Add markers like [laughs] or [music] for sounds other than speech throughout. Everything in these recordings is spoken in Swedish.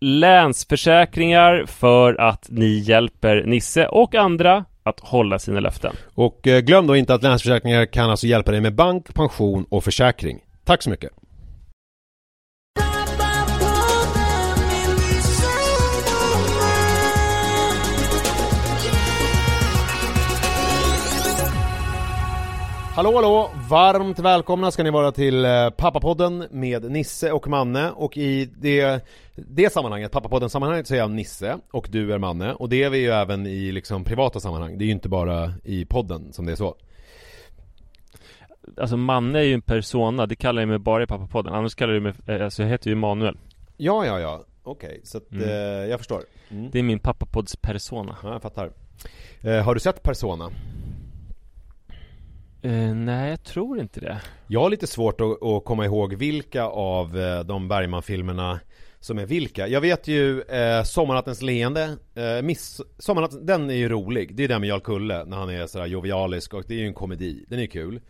Länsförsäkringar för att ni hjälper Nisse och andra att hålla sina löften. Och eh, glöm då inte att Länsförsäkringar kan alltså hjälpa dig med bank, pension och försäkring. Tack så mycket! Hallå hallå! Varmt välkomna ska ni vara till eh, Pappapodden med Nisse och Manne och i det, det sammanhanget, Pappapodden sammanhanget så är jag Nisse och du är Manne och det är vi ju även i liksom privata sammanhang. Det är ju inte bara i podden som det är så. Alltså Manne är ju en persona, det kallar jag mig bara i Pappapodden. Annars kallar jag mig, eh, alltså jag heter ju Manuel. Ja, ja, ja. Okej, så att Mm. eh, jag förstår. Mm. Det är min Pappapodds persona. Ja, jag fattar. Eh, har du sett Persona? Eh, nej, jag tror inte det. Jag har lite svårt att, att komma ihåg vilka av eh, de Bergman-filmerna som är vilka. Jag vet ju eh, Sommarnattens leende, eh, miss, Sommarnatten, den är ju rolig. Det är den med Jarl Kulle när han är sådär jovialisk och det är ju en komedi. Den är kul.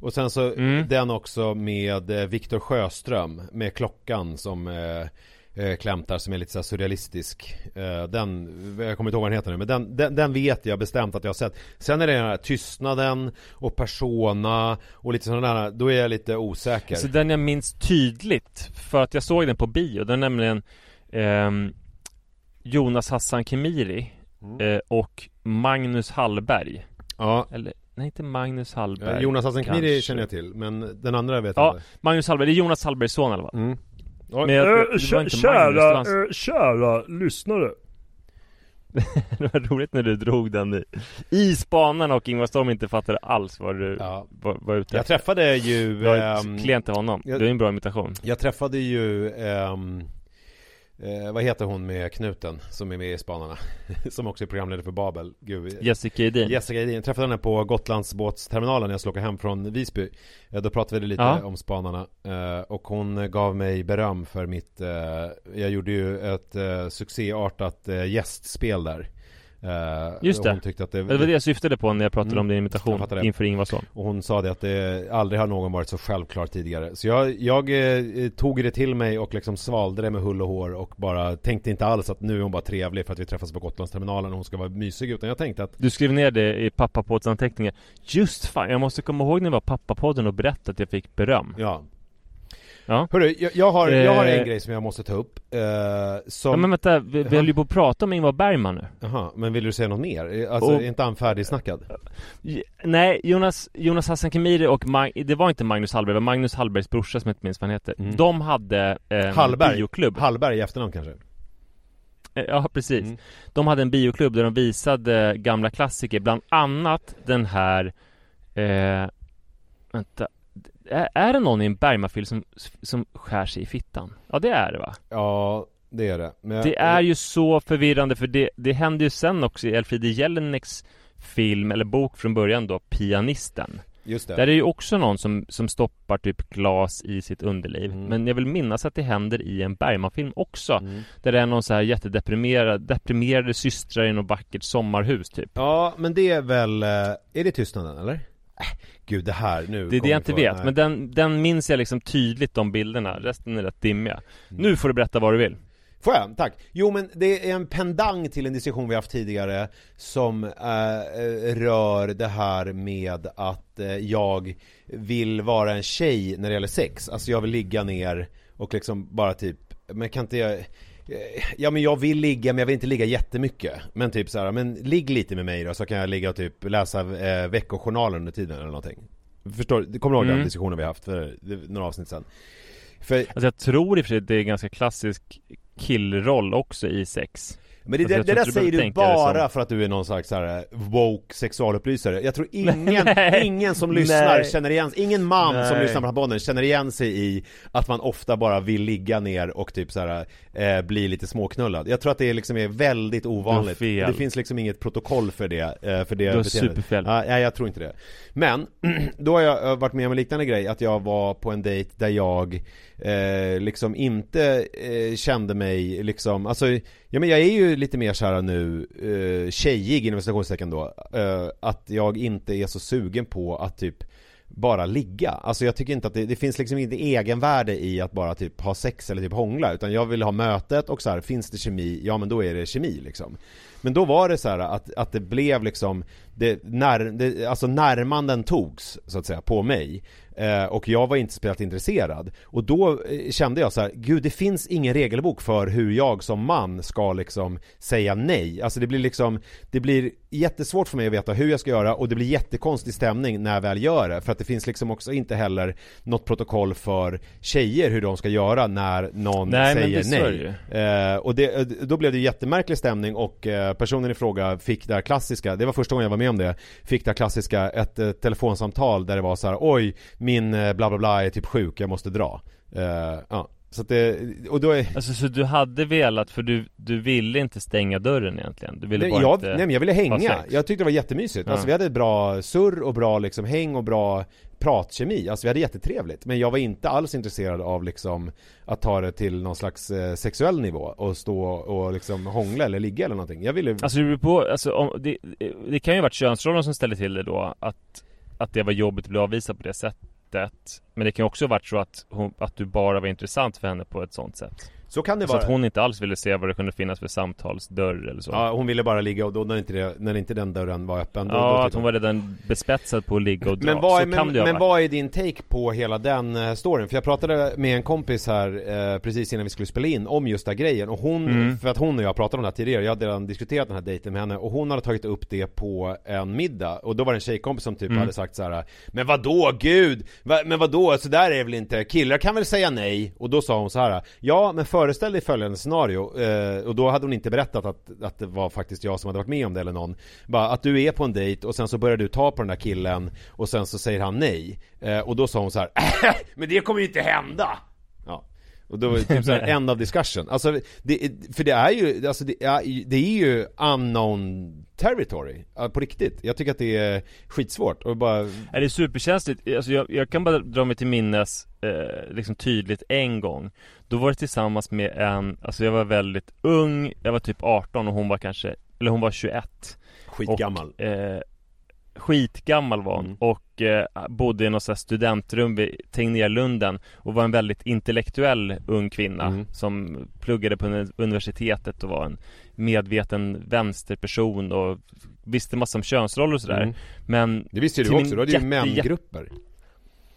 Och sen så Mm. den också med eh, Viktor Sjöström med klockan som eh, eh, klämtar som är lite så här surrealistisk. Eh, den, jag kommer inte ihåg vad den heter nu, men den, den, den vet jag bestämt att jag har sett. Sen är det den här tystnaden och persona och lite sådana där, då är jag lite osäker. Så den jag minns tydligt, för att jag såg den på bio, den är nämligen ehm, Jonas Hassan Khemiri Mm. eh, och Magnus Hallberg. Ja, Eller, nej inte Magnus Hallberg. eh, Jonas Hassan Khemiri känner jag till, men den andra vet jag Ja, inte. Magnus Hallberg, det är Jonas Hallbergs son i alla fall. Mm. Ja, Men jag, Eh, det var Magnus, kära, eh, kära lyssnare. [laughs] Det var roligt när du drog den i, i spanarna och Ingvar Storm inte fattade alls vad du Ja. var, var ute Jag träffade ju... Jag är ehm, klient till honom. jag- Det är en bra imitation. Jag träffade ju ehm, eh, Vad heter hon med knuten som är med i Spanarna? [laughs] som också är programledare för Babel Gud, Jessica Edin. Jessica Edin, jag träffade henne på Gotlandsbåtsterminalen när jag skulle åka hem från Visby Eh, Då pratade vi lite Ja. om Spanarna eh, Och hon gav mig beröm för mitt eh, Jag gjorde ju ett eh, succéartat eh, gästspel där Just och det. Hon tyckte att det, Det var det jag syftade på när jag pratade Mm, om din imitation inför Ingvarsson. Och hon sa det att det aldrig har någon varit så självklar tidigare. Så jag, jag eh, tog det till mig och liksom svalde det med hull och hår och bara tänkte inte alls att nu är hon bara trevlig för att vi träffas på Gotlandsterminalen och hon ska vara mysig utan jag tänkte att Du skrev ner det i pappapodds anteckningar Just fan, jag måste komma ihåg när jag var pappapodden och berätta att jag fick beröm. Ja Ja. Hörru, jag, jag, har, jag har en Eh. grej som jag måste ta upp. Eh, som... Ja men vänta, vi, vi höll ju på att prata om Ingvar Bergman nu. Jaha, men vill du säga något mer? Alltså, Och- är inte han färdigsnackad? J- Nej, Jonas, Jonas Hassan Khemiri och Mag- det var inte Magnus Hallberg, det var Magnus Hallbergs brorsa som jag inte minns vad han heter. Mm. De hade en Hallberg. bioklubb. Hallberg i efternamn kanske? Eh, Ja, precis. Mm. De hade en bioklubb där de visade gamla klassiker, bland annat den här eh, Vänta är, det någon i en Bergman-film som, som skär sig i fittan? Ja det är det va? Ja, det är det. Men jag- Det är ju så förvirrande för det, det hände ju sen också i Elfriede Jelineks film eller bok från början då, Pianisten. Just det. Där är det ju också någon som, som stoppar typ glas i sitt underliv. Mm. Men jag vill minnas att det händer i en Bergman-film också. Mm. Där det är någon så här jättedeprimerad, deprimerade systrar i något vackert sommarhus typ. Ja, men det är väl, eh, är det tystnaden eller? Äh, gud det här nu Det är det jag inte vet, nej. men den, den minns jag liksom tydligt de bilderna. Resten är rätt dimmiga. Mm. Nu får du berätta vad du vill. Får jag? Tack! Jo men det är en pendang till en diskussion vi haft tidigare Som eh, eh, rör det här med att eh, jag vill vara en tjej när det gäller sex Alltså jag vill ligga ner och liksom bara typ, men kan inte jag Ja men jag vill ligga men jag vill inte ligga jättemycket Men typ så här, men ligg lite med mig då så kan jag ligga och typ läsa eh, veckojournalen under tiden eller någonting Förstår du? Kommer du ihåg den Mm. diskussionen vi haft för några avsnitt sedan? För Alltså jag tror i och för sig att det är ganska klassisk killroll också i sex. Men det, det, det där säger du det bara som- för att du är någon slags så här woke sexualupplysare. Jag tror [laughs] ingen, ingen som lyssnar känner igen Ingen man som Nej. lyssnar på podden känner igen sig i Att man ofta bara vill ligga ner och typ så här, eh, bli lite småknullad. Jag tror att det liksom är väldigt ovanligt. Fel. Det finns liksom inget protokoll för det, eh, för det Du har superfel. Ja, nej, jag tror inte det. Men, [clears throat] då har jag eh, varit med om en liknande grej Att jag var på en dejt där jag eh, liksom inte eh, kände mig liksom, alltså Ja men jag är ju lite mer så här nu, eh, tjejig inom citationstecken då eh, Att jag inte är så sugen på att typ bara ligga, alltså jag tycker inte att det, det finns liksom inte egenvärde i att bara typ ha sex eller typ hångla Utan jag vill ha mötet och så här, finns det kemi, ja men då är det kemi liksom. Men då var det så här att, att det blev liksom det, när, det, Alltså närmanden togs så att säga på mig. Eh, Och jag var inte speciellt intresserad. Och då eh, kände jag så här, gud det finns ingen regelbok för hur jag som man ska liksom säga nej. Alltså det blir liksom Det blir jättesvårt för mig att veta hur jag ska göra och det blir jättekonstig stämning när jag väl gör det. För att det finns liksom också inte heller något protokoll för tjejer hur de ska göra när någon Nej, säger nej. det. Eh, och det, då blev det jättemärklig stämning och eh, personen i fråga fick det här klassiska, det var första gången jag var med om det, fick det klassiska, ett eh, telefonsamtal där det var så här: oj, min eh, bla bla bla är typ sjuk, jag måste dra. Eh, ja, så att det, och då är Alltså så du hade velat, för du, du ville inte stänga dörren egentligen? Du ville Nej, bara jag, inte... nej men jag ville hänga, jag tyckte det var jättemysigt. Ja. Alltså vi hade ett bra surr och bra liksom häng och bra pratkemi, alltså vi hade jättetrevligt. Men jag var inte alls intresserad av liksom att ta det till någon slags eh, sexuell nivå och stå och liksom hångla eller ligga eller någonting. Jag ville Alltså det beror på, alltså om, det, det kan ju ha varit könsrollen som ställde till det då att, att det var jobbigt att bli avvisad på det sättet Men det kan ju också ha varit så att, hon, att du bara var intressant för henne på ett sånt sätt så kan det Så vara. att hon inte alls ville se vad det kunde finnas för samtalsdörr eller så Ja, hon ville bara ligga och då när inte, det, när inte den dörren var öppen då, då Ja, tyckte att hon var redan bespetsad på att ligga och dra, Men, vad är, så kan men, det ha men vad är din take på hela den eh, storyn? För jag pratade med en kompis här eh, precis innan vi skulle spela in om just den här grejen och hon, Mm. för att hon och jag pratade om det här tidigare, jag hade redan diskuterat den här dejten med henne och hon hade tagit upp det på en middag och då var det en tjejkompis som typ Mm. hade sagt så här: Men vad då gud? Va, men vad då? Så där är väl inte? Killar kan väl säga nej? Och då sa hon så här: Ja men föreställ dig följande scenario eh, och då hade hon inte berättat att, att det var faktiskt jag som hade varit med om det eller någon Bara att du är på en dejt och sen så börjar du ta på den där killen och sen så säger han nej eh, Och då sa hon så här: [laughs] äh, Men det kommer ju inte hända! Och då var det typ såhär, [laughs] end of discussion. Alltså, det, för det är ju, alltså det är, det är ju unknown territory, på riktigt. Jag tycker att det är skitsvårt och bara Är det superkänsligt? Alltså jag, jag kan bara dra mig till minnes eh, liksom tydligt en gång Då var det tillsammans med en, alltså jag var väldigt ung, jag var typ 18 och hon var kanske, eller hon var 21 skitgammal. Och, eh, skitgammal var hon Mm. och eh, bodde i något sånt studentrum vid Tegnérlunden och var en väldigt intellektuell ung kvinna Mm. som pluggade på uni- universitetet och var en medveten vänsterperson och visste massa om könsroller och sådär Mm. Men Det visste ju du också, du hade ju mängrupper.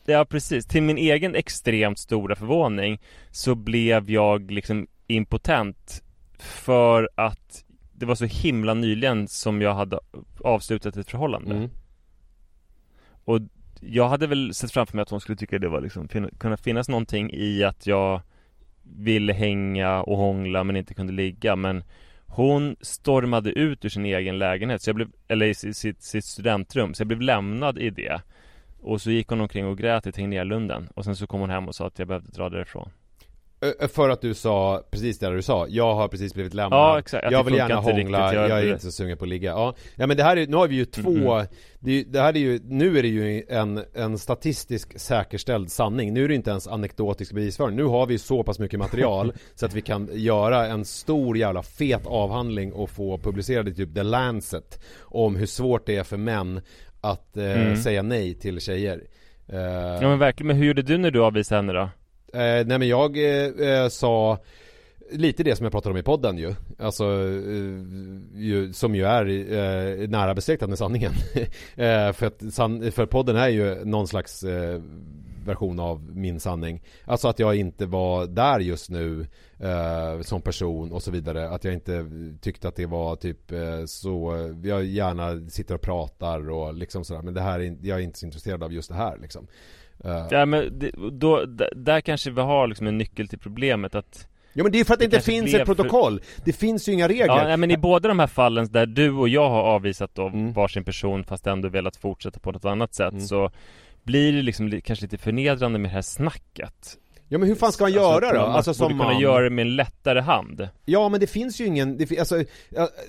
Ja precis, till min egen extremt stora förvåning Så blev jag liksom impotent För att det var så himla nyligen som jag hade avslutat ett förhållande. Mm. Och jag hade väl sett framför mig att hon skulle tycka det var liksom kunna finnas någonting i att jag ville hänga och hångla men inte kunde ligga men hon stormade ut ur sin egen lägenhet, så jag blev, eller i sitt, sitt, studentrum, så jag blev lämnad i det. Och så gick hon omkring och grät i Tegnérlunden och sen så kom hon hem och sa att jag behövde dra därifrån För att du sa precis det du sa, jag har precis blivit lämnad. Ja, exakt. Att Jag vill gärna hångla, jag- är inte så sugen på att ligga. Ja, ja men det här är, nu har vi ju två Mm. det, är det här är ju, nu är det ju en, en statistisk säkerställd sanning. Nu är det inte ens anekdotisk bevisföring. Nu har vi så pass mycket material [laughs] så att vi kan göra en stor jävla fet avhandling och få publicerad i typ The Lancet Om hur svårt det är för män att eh, Mm. säga nej till tjejer. Eh, Ja men verkligen, men hur gjorde du när du avvisade henne då? Eh, nej men jag eh, eh, sa lite det som jag pratade om i podden ju. Alltså, eh, ju, som ju är eh, nära besläktad med sanningen. [laughs] eh, för att san, för podden är ju någon slags eh, version av min sanning. Alltså att jag inte var där just nu eh, som person och så vidare. Att jag inte tyckte att det var typ eh, så, jag gärna sitter och pratar och liksom sådär. Men det här, är, jag är inte så intresserad av just det här liksom. Ja men det, då, där kanske vi har liksom en nyckel till problemet att Ja men det är för att det, Det inte finns ett för- protokoll. Det finns ju inga regler. Ja, nej, men i båda de här fallen där du och jag har avvisat då Mm. varsin person fast ändå velat fortsätta på något annat sätt Mm. så blir det liksom li- kanske lite förnedrande med det här snacket. Ja men hur fan ska man göra då? man Alltså som kunna man. göra det med en lättare hand. Ja men det finns ju ingen, det, alltså,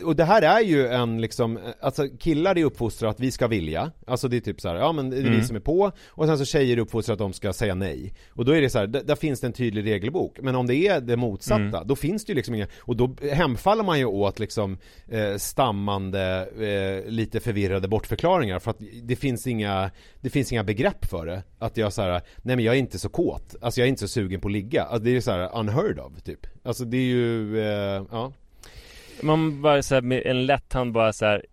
och det här är ju en liksom, alltså killar är uppfostrade att vi ska vilja Alltså det är typ så här, ja men det är vi Mm. som är på Och sen så tjejer är uppfostrade att de ska säga nej Och då är det så här, där, där finns det en tydlig regelbok Men om det är det motsatta, Mm. då finns det ju liksom inga Och då hemfaller man ju åt liksom eh, stammande, eh, lite förvirrade bortförklaringar För att det finns inga, det finns inga begrepp för det Att jag så här, nej men jag är inte så kåt Alltså jag är inte så sugen på att ligga alltså, Det är ju så här unheard of typ Alltså det är ju, eh, ja Man bara så här, med en lätt hand bara så här.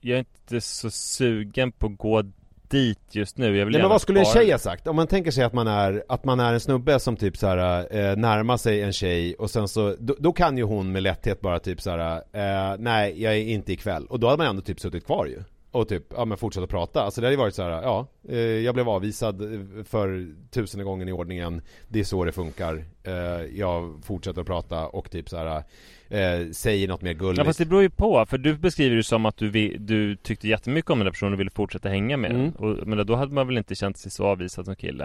Jag är inte så sugen på att gå dit just nu. Jag vill Nej men vad skulle en tjej ha sagt? Om man tänker sig att man är, att man är en snubbe som typ så här, eh, närmar sig en tjej och sen så, då, då kan ju hon med lätthet bara typ så här, eh, nej jag är inte ikväll. Och då hade man ändå typ suttit kvar ju. Och typ, ja men fortsätta prata. Alltså det hade ju varit så här, ja, eh, jag blev avvisad eh, för tusende gången i ordningen. Det är så det funkar. Eh, jag fortsätter att prata och typ så här, eh, säger något mer gulligt. Ja fast det beror ju på, för du beskriver det som att du, vi, du tyckte jättemycket om den där personen och ville fortsätta hänga med Mm. Och, men då hade man väl inte känt sig så avvisad som kille?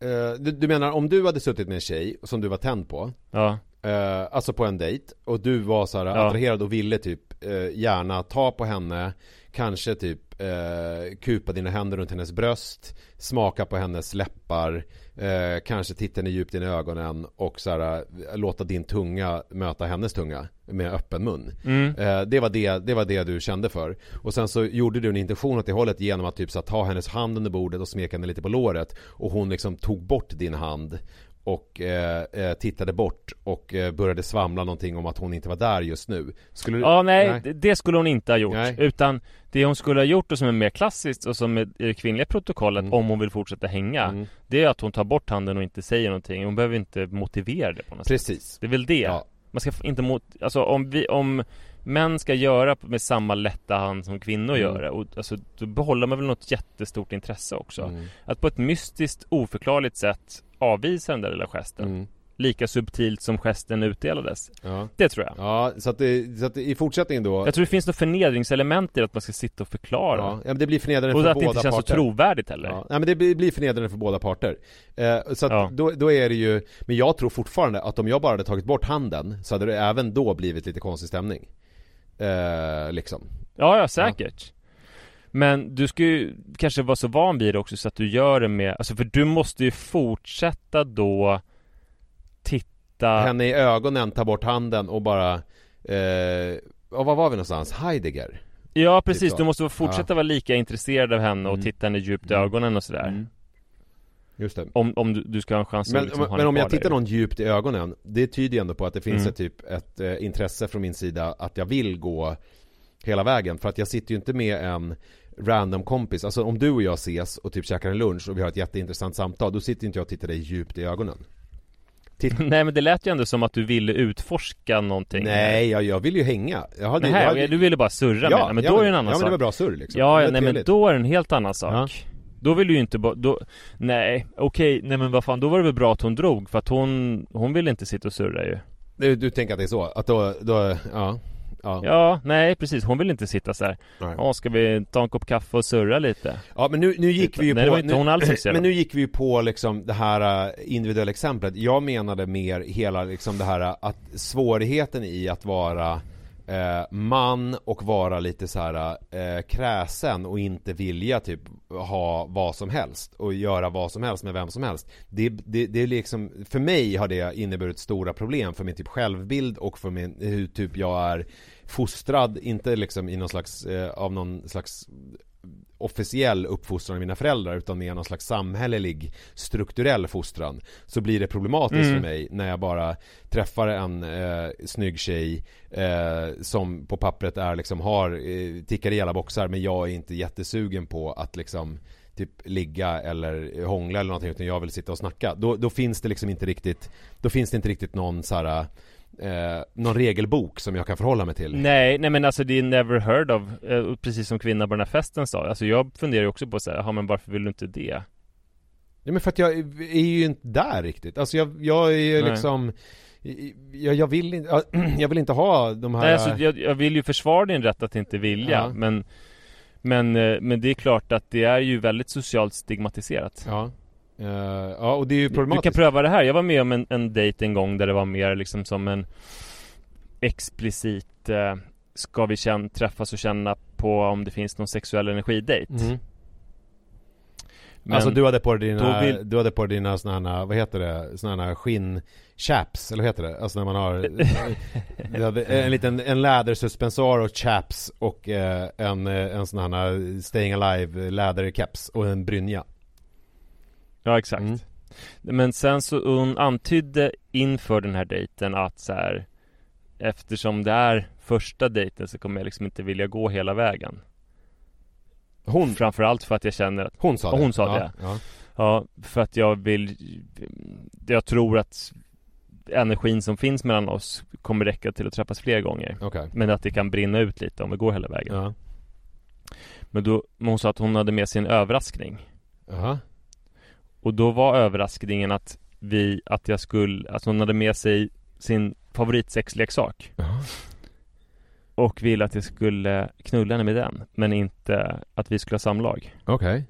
Eh, du, du menar om du hade suttit med en tjej som du var tänd på Ja, Eh, alltså på en dejt och du var så här Ja. attraherad och ville typ eh, gärna ta på henne Kanske typ eh, kupa dina händer runt hennes bröst Smaka på hennes läppar eh, Kanske titta henne djupt in i ögonen och så här, eh, låta din tunga möta hennes tunga med öppen mun mm. Eh, det, var det, det var det du kände för Och sen så gjorde du en intention åt det hållet genom att typ så att ta hennes hand under bordet och smeka henne lite på låret Och hon liksom tog bort din hand och eh, eh, tittade bort och eh, började svamla någonting om att hon inte var där just nu Skulle du... Ja nej, det- det skulle hon inte ha gjort. Nej. Utan det hon skulle ha gjort och som är mer klassiskt och som är i det kvinnliga protokollet Mm. om hon vill fortsätta hänga. Mm. Det är att hon tar bort handen och inte säger någonting. Hon behöver inte motivera det på något sätt. Precis Det är väl det. Ja. Man ska inte mot... Alltså om vi, om män ska göra med samma lätta hand som kvinnor Mm. gör det, och alltså, då behåller man väl något jättestort intresse också. Mm. Att på ett mystiskt, oförklarligt sätt avvisa den där lilla gesten. Mm. Lika subtilt som gesten utdelades. Ja. Det tror jag. ja, så att, det, så att i fortsättningen då Jag tror det finns något förnedringselement i att man ska sitta och förklara. Ja, ja, men det blir förnedrande och för att det båda inte känns parter så trovärdigt heller. Ja, nej men det blir, blir förnedrande för båda parter. Eh, så att Ja. då, då är det ju, men jag tror fortfarande att om jag bara hade tagit bort handen så hade det även då blivit lite konstig stämning. Eh, liksom. Ja, ja säkert. Men du ska ju kanske vara så van vid det också så att du gör det med, alltså för du måste ju fortsätta då titta Henne i ögonen, ta bort handen och bara, eh, och var var vi någonstans? Heidegger? Ja precis, Typ du måste fortsätta vara lika intresserad av henne och Mm. titta henne djupt i Mm. ögonen och sådär Mm. Just det. Om, om du, du ska ha en chans att Men, liksom ha men henne om jag tittar där. någon djupt i ögonen Det tyder ju ändå på att det finns Mm. ett typ ett eh, intresse från min sida Att jag vill gå hela vägen. För att jag sitter ju inte med en random kompis. Alltså om du och jag ses och typ käkar en lunch och vi har ett jätteintressant samtal. Då sitter inte jag och tittar dig djupt i ögonen. Titt [laughs] Nej men det lät ju ändå som att du ville utforska någonting Nej, jag, jag vill ju hänga jag hade, Nej, jag hade... du ville bara surra ja, med men då är det en annan sak Ja men det var bra surr liksom Ja, nej men då är det en helt annan sak ja. Då vill du ju inte bara, då, nej, okej, nej men vad fan, då var det väl bra att hon drog för att hon, hon ville inte sitta och surra ju Du, du tänker att det är så? Att då, då, ja Ja. ja, nej precis. Hon vill inte sitta så här. Ja, ska vi ta en kopp kaffe och surra lite? Ja, men nu, nu gick vi ju nej, på... Det var inte hon alls [clears throat] Men nu gick vi ju på liksom det här äh, individuella exemplet. Jag menade mer hela liksom det här äh, att svårigheten i att vara eh, man och vara lite så här eh, kräsen och inte vilja typ ha vad som helst och göra vad som helst med vem som helst. Det, det, det är liksom, för mig har det inneburit stora problem för min typ självbild och för min, hur typ jag är fostrad, inte liksom i någon slags, eh, av någon slags officiell uppfostran av mina föräldrar utan med någon slags samhällelig strukturell fostran så blir det problematiskt mm. för mig när jag bara träffar en eh, snygg tjej eh, som på pappret är liksom har, eh, tickar i alla boxar men jag är inte jättesugen på att liksom typ ligga eller hångla eller någonting utan jag vill sitta och snacka. Då, då finns det liksom inte riktigt, då finns det inte riktigt någon så här eh, någon regelbok som jag kan förhålla mig till. Nej, nej men alltså det är never heard of, eh, precis som kvinnan på den här festen sa. Alltså jag funderar ju också på så här, ja men varför vill du inte det? Ja men för att jag är ju inte där riktigt. Alltså jag, jag är ju liksom jag, jag, vill inte, [clears throat] jag vill inte ha de här Nej alltså jag, jag vill ju försvara din rätt att inte vilja ja. men men, eh, men det är klart att det är ju väldigt socialt stigmatiserat Ja Uh, ja, och det är ju problematiskt. Du kan pröva det här. Jag var med om en, en dejt en gång där det var mer liksom som en explicit uh, Ska vi känna, träffas och känna på om det finns någon sexuell energidejt. Mm. Men alltså du hade på dig dina, vill... du hade på dina såna här, vad heter det, såna här skinnchaps, eller vad heter det? Alltså när man har [laughs] en liten, en lädersuspensor och chaps och eh, en, en sån här staying alive läderkeps och en brynja. Ja exakt mm. Men sen så hon antydde inför den här dejten att så här, Eftersom det är första dejten så kommer jag liksom inte vilja gå hela vägen Hon? Framförallt för att jag känner att Hon sa det? Hon sa ja, det ja. ja, för att jag vill Jag tror att Energin som finns mellan oss kommer räcka till att träffas fler gånger okay. Men att det kan brinna ut lite om vi går hela vägen ja. Men då, men hon sa att hon hade med sig en överraskning Jaha och då var överraskningen att vi, att jag skulle, att hon hade med sig sin favoritsexleksak uh -huh. Och ville att jag skulle knulla henne med den Men inte att vi skulle ha samlag Okej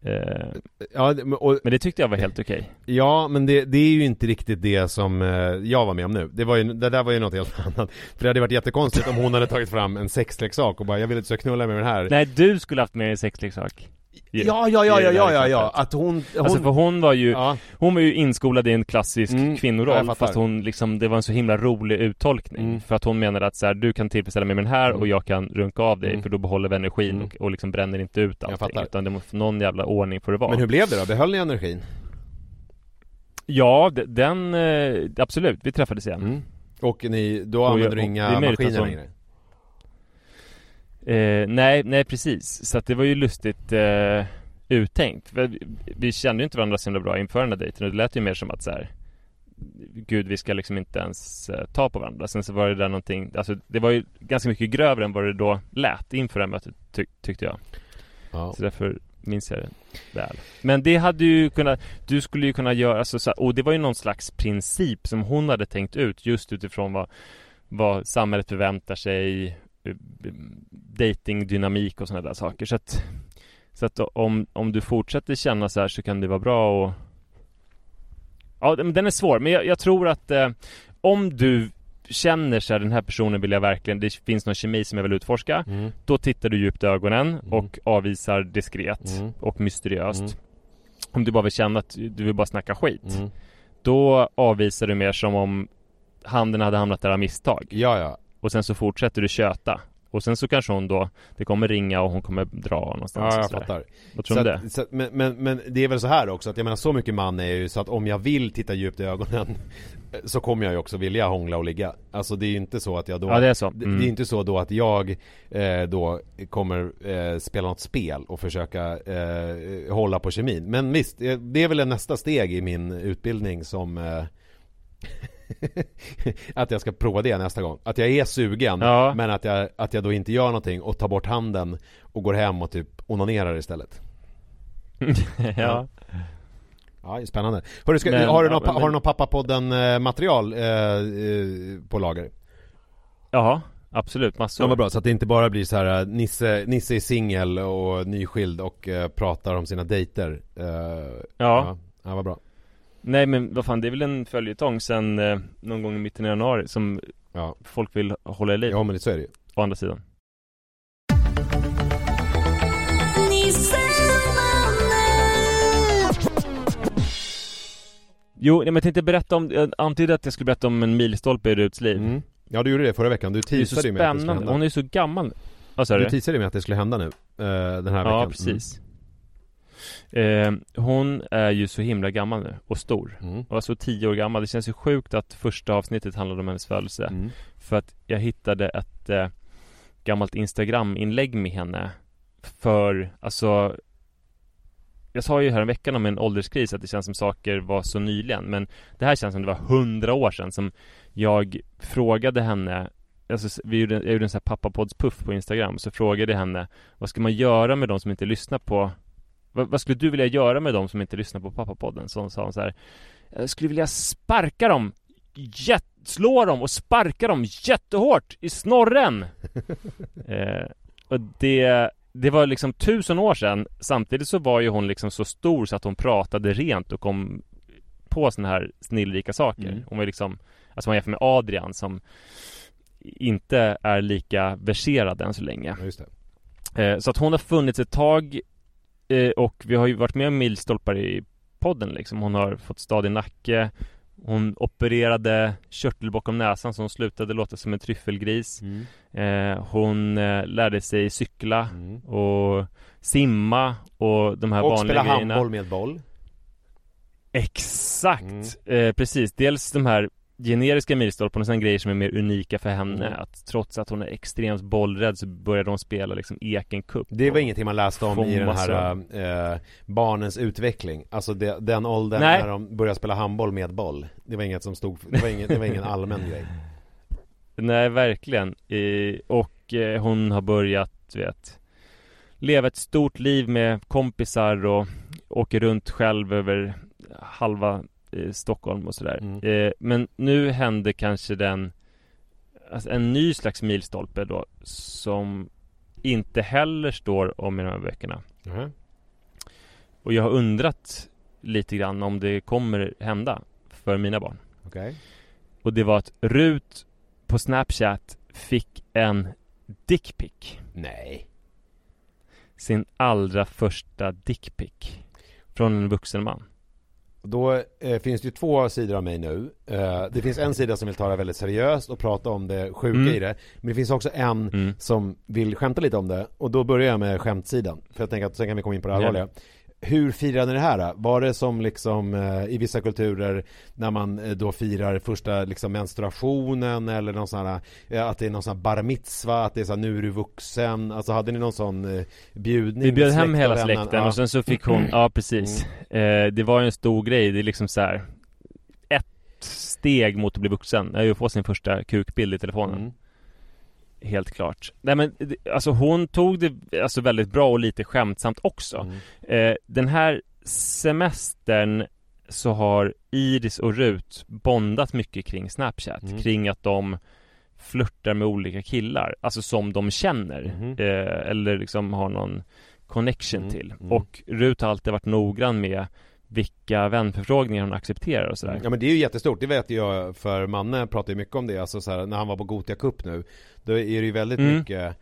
okay. eh, ja, och, Men det tyckte jag var helt okej okay. Ja, men det, det, är ju inte riktigt det som eh, jag var med om nu Det var ju, det där var ju något helt [laughs] annat För det hade varit jättekonstigt om hon hade tagit fram en sexleksak och bara Jag vill att du ska knulla med den här Nej, du skulle haft med en sexleksak Ja, ja, ja, ja, ja, ja, ja, att hon, hon... Alltså för hon var ju, ja. hon var ju inskolad i en klassisk mm, kvinnoroll Fast hon liksom, det var en så himla rolig uttolkning mm. För att hon menade att så här, du kan tillfredsställa mig med den här mm. och jag kan runka av dig mm. För då behåller vi energin mm. och, och liksom bränner inte ut allting Utan det måste, någon jävla ordning får det vara Men hur blev det då? Behöll ni energin? Ja, den, eh, absolut, vi träffades igen mm. Och ni, då använder du inga maskiner längre? Eh, nej, nej precis. Så att det var ju lustigt eh, uttänkt. Vi, vi kände ju inte varandra så himla bra inför den här dejten och det lät ju mer som att så här, Gud, vi ska liksom inte ens eh, ta på varandra. Sen så var det där någonting, alltså det var ju ganska mycket grövre än vad det då lät inför det här mötet ty tyckte jag. Ja. Så därför minns jag det väl. Men det hade ju kunnat, du skulle ju kunna göra alltså, så, och det var ju någon slags princip som hon hade tänkt ut just utifrån vad, vad samhället förväntar sig datingdynamik och sådana där saker. Så att, så att om, om du fortsätter känna så här så kan det vara bra och Ja, den är svår, men jag, jag tror att eh, om du känner så här, den här personen vill jag verkligen, det finns någon kemi som jag vill utforska mm. Då tittar du djupt i ögonen mm. och avvisar diskret mm. och mysteriöst mm. Om du bara vill känna att du vill bara snacka skit mm. Då avvisar du mer som om handen hade hamnat där av misstag Ja, ja och sen så fortsätter du köta Och sen så kanske hon då Det kommer ringa och hon kommer dra någonstans Ja, jag fattar. Vad tror du om det? så att, men, men, men det är väl så här också att jag menar så mycket man är ju så att om jag vill titta djupt i ögonen [laughs] Så kommer jag ju också vilja hångla och ligga Alltså det är ju inte så att jag då Ja det är så mm. det är ju inte så då att jag eh, då kommer eh, spela något spel och försöka eh, hålla på kemin Men visst, eh, det är väl nästa steg i min utbildning som eh, [laughs] [laughs] att jag ska prova det nästa gång. Att jag är sugen Ja. men att jag, att jag då inte gör någonting och tar bort handen och går hem och typ onanerar istället. [laughs] ja. Ja, det är spännande. Hörru, ska, Men- har, du ja, någon, men- har du någon pappapodden eh, material eh, eh, på lager? ja, absolut massor Ja vad bra, så att det inte bara blir så här eh, Nisse, Nisse är singel och nyskild och eh, pratar om sina dejter. Eh, ja. ja. Ja, vad bra. Nej men vad fan det är väl en följetong sen eh, någon gång i mitten av januari som Ja, folk vill hålla i liv ja men det, så är det ju. Å andra sidan Jo, nej, men jag tänkte berätta om, jag antydde att jag skulle berätta om en milstolpe i Ruts liv Mm. Ja du gjorde det förra veckan, du teasade ju med att det skulle hända. hon är ju så gammal Vad sa Du du? teasade ju med att det skulle hända nu, eh, den här veckan. Ja, precis eh, Hon är ju så himla gammal nu och stor Mm. Och alltså tio år gammal Det känns ju sjukt att första avsnittet handlade om hennes födelse Mm. För att jag hittade ett eh, gammalt Instagram-inlägg med henne För, alltså Jag sa ju här en veckan om en ålderskris att det känns som saker var så nyligen Men det här känns som det var hundra år sedan som jag frågade henne Alltså vi gjorde, jag gjorde en sån här pappapoddspuff på Instagram Så frågade jag henne Vad ska man göra med de som inte lyssnar på vad, vad skulle du vilja göra med de som inte lyssnar på pappapodden? Så sa hon så här Jag skulle vilja sparka dem jätt, Slå dem och sparka dem jättehårt i snorren! [laughs] eh, och det det var liksom tusen år sedan Samtidigt så var ju hon liksom så stor så att hon pratade rent och kom på såna här snillrika saker Mm. Hon var liksom Alltså man jämför med Adrian som Inte är lika verserad än så länge Ja, eh, Så att hon har funnits ett tag eh, Och vi har ju varit med om milstolpar i podden liksom Hon har fått stadig nacke Hon opererade körtel bakom näsan så hon slutade låta som en tryffelgris Mm. eh, Hon eh, lärde sig cykla Mm. och simma och de här Och vanliga spela grejerna handboll med boll. Exakt! Mm. Eh, precis, dels de här generiska milstolparna och sen grejer som är mer unika för henne Mm. Att trots att hon är extremt bollrädd så började hon spela liksom Eken Cup Det var ingenting man läste om i den här eh, barnens utveckling. Alltså det, den åldern Nej. när de började spela handboll med boll. Det var inget som stod, det var, inget, det var ingen allmän grej. Nej, verkligen. Eh, Och eh, hon har börjat, vet Leva ett stort liv med kompisar och åker runt själv över halva eh, Stockholm och sådär. Mm. eh, Men nu hände kanske den alltså En ny slags milstolpe då Som inte heller står om i de här böckerna Mhm. Och jag har undrat lite grann om det kommer hända för mina barn. Okej. Och det var att Rut på Snapchat fick en dickpic. Nej. Sin allra första dickpic. Från en vuxen man Då eh, finns det ju två sidor av mig nu. Eh, Det finns en sida som vill ta det väldigt seriöst och prata om det sjuka Mm. i det. Men det finns också en mm. som vill skämta lite om det. Och då börjar jag med skämtsidan. För jag tänker att sen kan vi komma in på det allvarliga Hur firade ni det här? då? Var det som liksom eh, i vissa kulturer När man eh, då firar första liksom menstruationen Eller någon sån här eh, Att det är någon sån här bar mitzva Att det är så här, nu är du vuxen Alltså hade ni någon sån bjudning? Vi bjöd hem hela släkten Ja. och sen så fick hon, ja precis eh, Det var ju en stor grej, det är liksom så här Ett steg mot att bli vuxen är ju att få sin första kukbild i telefonen Mm. Helt klart Nej men, alltså hon tog det alltså väldigt bra och lite skämtsamt också Mm. Eh, den här semestern så har Iris och Rut bondat mycket kring Snapchat Mm. Kring att de flörtar med olika killar Alltså som de känner Mhm. eh, Eller liksom har någon connection Mm, till mm. Och Rut har alltid varit noggrann med vilka vänförfrågningar hon accepterar och sådär Ja men det är ju jättestort, det vet jag för Manne pratar ju mycket om det, alltså så här, när han var på Gotia Cup nu Då är det ju väldigt Mm. mycket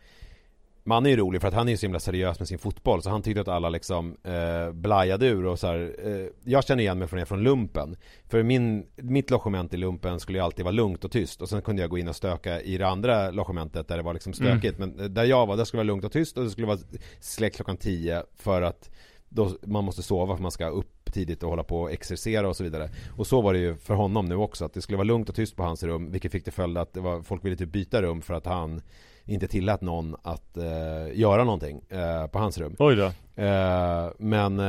Manne är ju rolig för att han är ju så himla seriös med sin fotboll så han tyckte att alla liksom eh, blajade ur och så här, eh, Jag känner igen mig från det från lumpen För min, mitt logement i lumpen skulle ju alltid vara lugnt och tyst och sen kunde jag gå in och stöka i det andra logementet där det var liksom stökigt mm. Men där jag var, där skulle det vara lugnt och tyst och det skulle vara släckt klockan 10 för att då man måste sova för man ska upp tidigt och hålla på och exercera och så vidare. Och så var det ju för honom nu också, att det skulle vara lugnt och tyst på hans rum, vilket fick till följd att det var, folk ville typ byta rum för att han inte tillät någon att eh, göra någonting eh, på hans rum. Oj då. Eh, men, eh,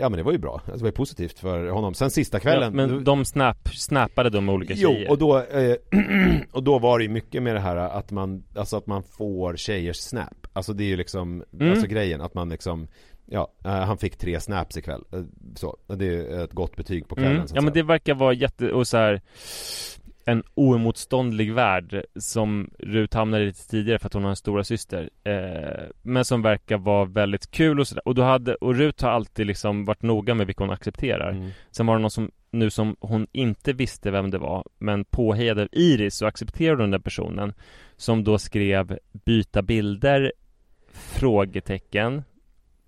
ja men det var ju bra. Alltså, det var ju positivt för honom. Sen sista kvällen. Ja, men de snap, snappade de olika tjejer? Jo, och då, eh, [clears throat] och då var det ju mycket med det här att man, alltså att man får tjejers snap. Alltså det är ju liksom, mm. alltså grejen att man liksom Ja, uh, han fick tre snaps ikväll. Uh, så, det är ett gott betyg på kvällen mm. Ja men det verkar vara jätte, och så här, en oemotståndlig värld som Rut hamnade i lite tidigare för att hon har en stora syster eh, Men som verkar vara väldigt kul och sådär Och då hade, och Rut har alltid liksom varit noga med vilka hon accepterar mm. Sen var det någon som, nu som hon inte visste vem det var Men påhejad av Iris så accepterade hon den personen Som då skrev byta bilder Frågetecken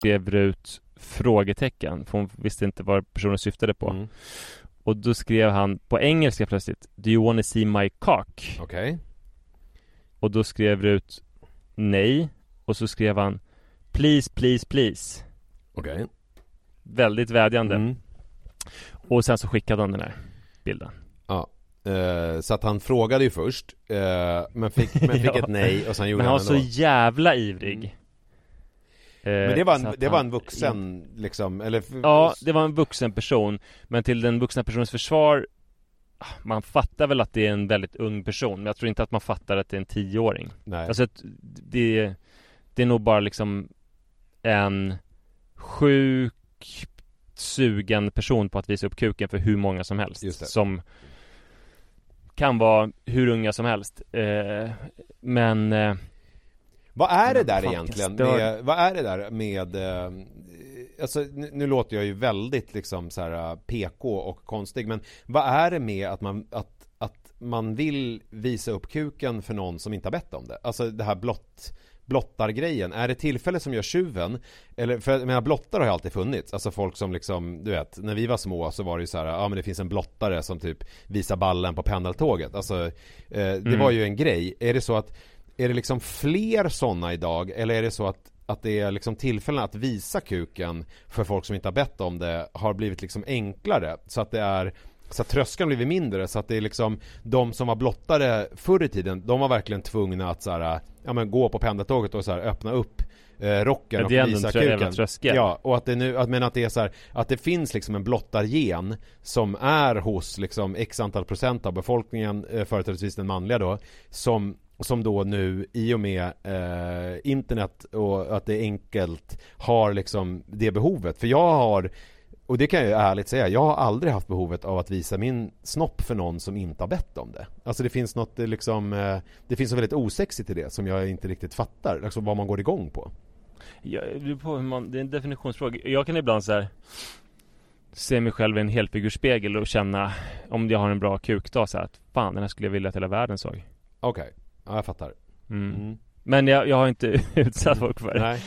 Skrev ut frågetecken, för hon visste inte vad personen syftade på. Mm. Och då skrev han på engelska plötsligt Do you wanna see my cock? Okej. Okay. Och då skrev ut nej. Och så skrev han Please, please, please. Okej. Okay. Väldigt vädjande. Mm. Och sen så skickade han den här bilden. Ja. Uh, så att han frågade ju först uh, Men fick, men fick [laughs] ja. ett nej och sen gjorde han Men han var så jävla ivrig uh, Men det var en, det han, var en vuxen liksom, eller Ja, det var en vuxen person Men till den vuxna personens försvar Man fattar väl att det är en väldigt ung person Men jag tror inte att man fattar att det är en tioåring. Nej. Alltså det, det är nog bara liksom en sjuk sugen person på att visa upp kuken för hur många som helst Som kan vara hur unga som helst. Eh, Men eh, Vad är det där egentligen med, vad är det där med eh, Alltså nu, nu, låter jag ju väldigt liksom så här PK och konstig men vad är det med att man, att, att man vill visa upp kuken för någon som inte har bett om det? Alltså det här blott blottargrejen, är det tillfället som gör tjuven? Eller, för jag menar blottar har ju alltid funnits, alltså folk som liksom, du vet, när vi var små så var det ju så här, ja men det finns en blottare som typ visar ballen på pendeltåget, alltså eh, det mm. var ju en grej, är det så att, är det liksom fler sådana idag, eller är det så att att det är liksom tillfällen att visa kuken för folk som inte har bett om det har blivit liksom enklare så att det är så att tröskeln blivit mindre så att det är liksom De som var blottare förr i tiden De var verkligen tvungna att så här, Ja men gå på pendeltåget och så här, öppna upp eh, rocken och visa kuken. Ja och att det nu, att, men att det är så här, Att det finns liksom en blottargen Som är hos liksom x antal procent av befolkningen eh, Företrädesvis den manliga då Som som då nu i och med eh, internet och att det är enkelt har liksom det behovet. För jag har och det kan jag ju ärligt säga, jag har aldrig haft behovet av att visa min snopp för någon som inte har bett om det. Alltså det finns något eh, liksom, eh, det finns något väldigt osexigt i det som jag inte riktigt fattar, alltså vad man går igång på. Ja, det, på hur man, det är en definitionsfråga. Jag kan ibland så här, se mig själv i en helfigurspegel och känna om jag har en bra kukdag så här, att fan den här skulle jag vilja att hela världen såg. Okej, okay. Ja jag fattar. Mm. Mm. Men jag, jag har inte [laughs] utsatt folk för det. Nej.